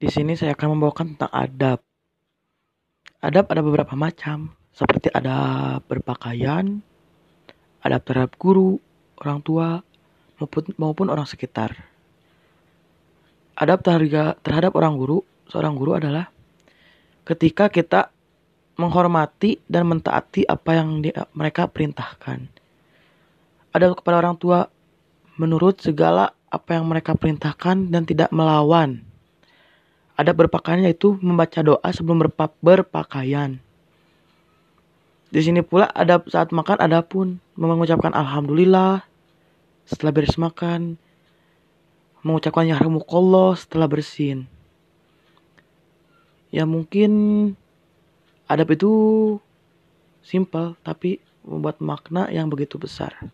Di sini saya akan membawakan tentang adab. Adab ada beberapa macam, seperti adab berpakaian, adab terhadap guru, orang tua, maupun, maupun orang sekitar. Adab terhadap orang guru, seorang guru adalah ketika kita menghormati dan mentaati apa yang dia, mereka perintahkan. Adab kepada orang tua menurut segala apa yang mereka perintahkan dan tidak melawan. Ada berpakaian yaitu membaca doa sebelum berpa berpakaian. Di sini pula ada saat makan ada pun mengucapkan alhamdulillah setelah beres makan, mengucapkan yarhamukallah setelah bersin. Ya mungkin adab itu simpel tapi membuat makna yang begitu besar.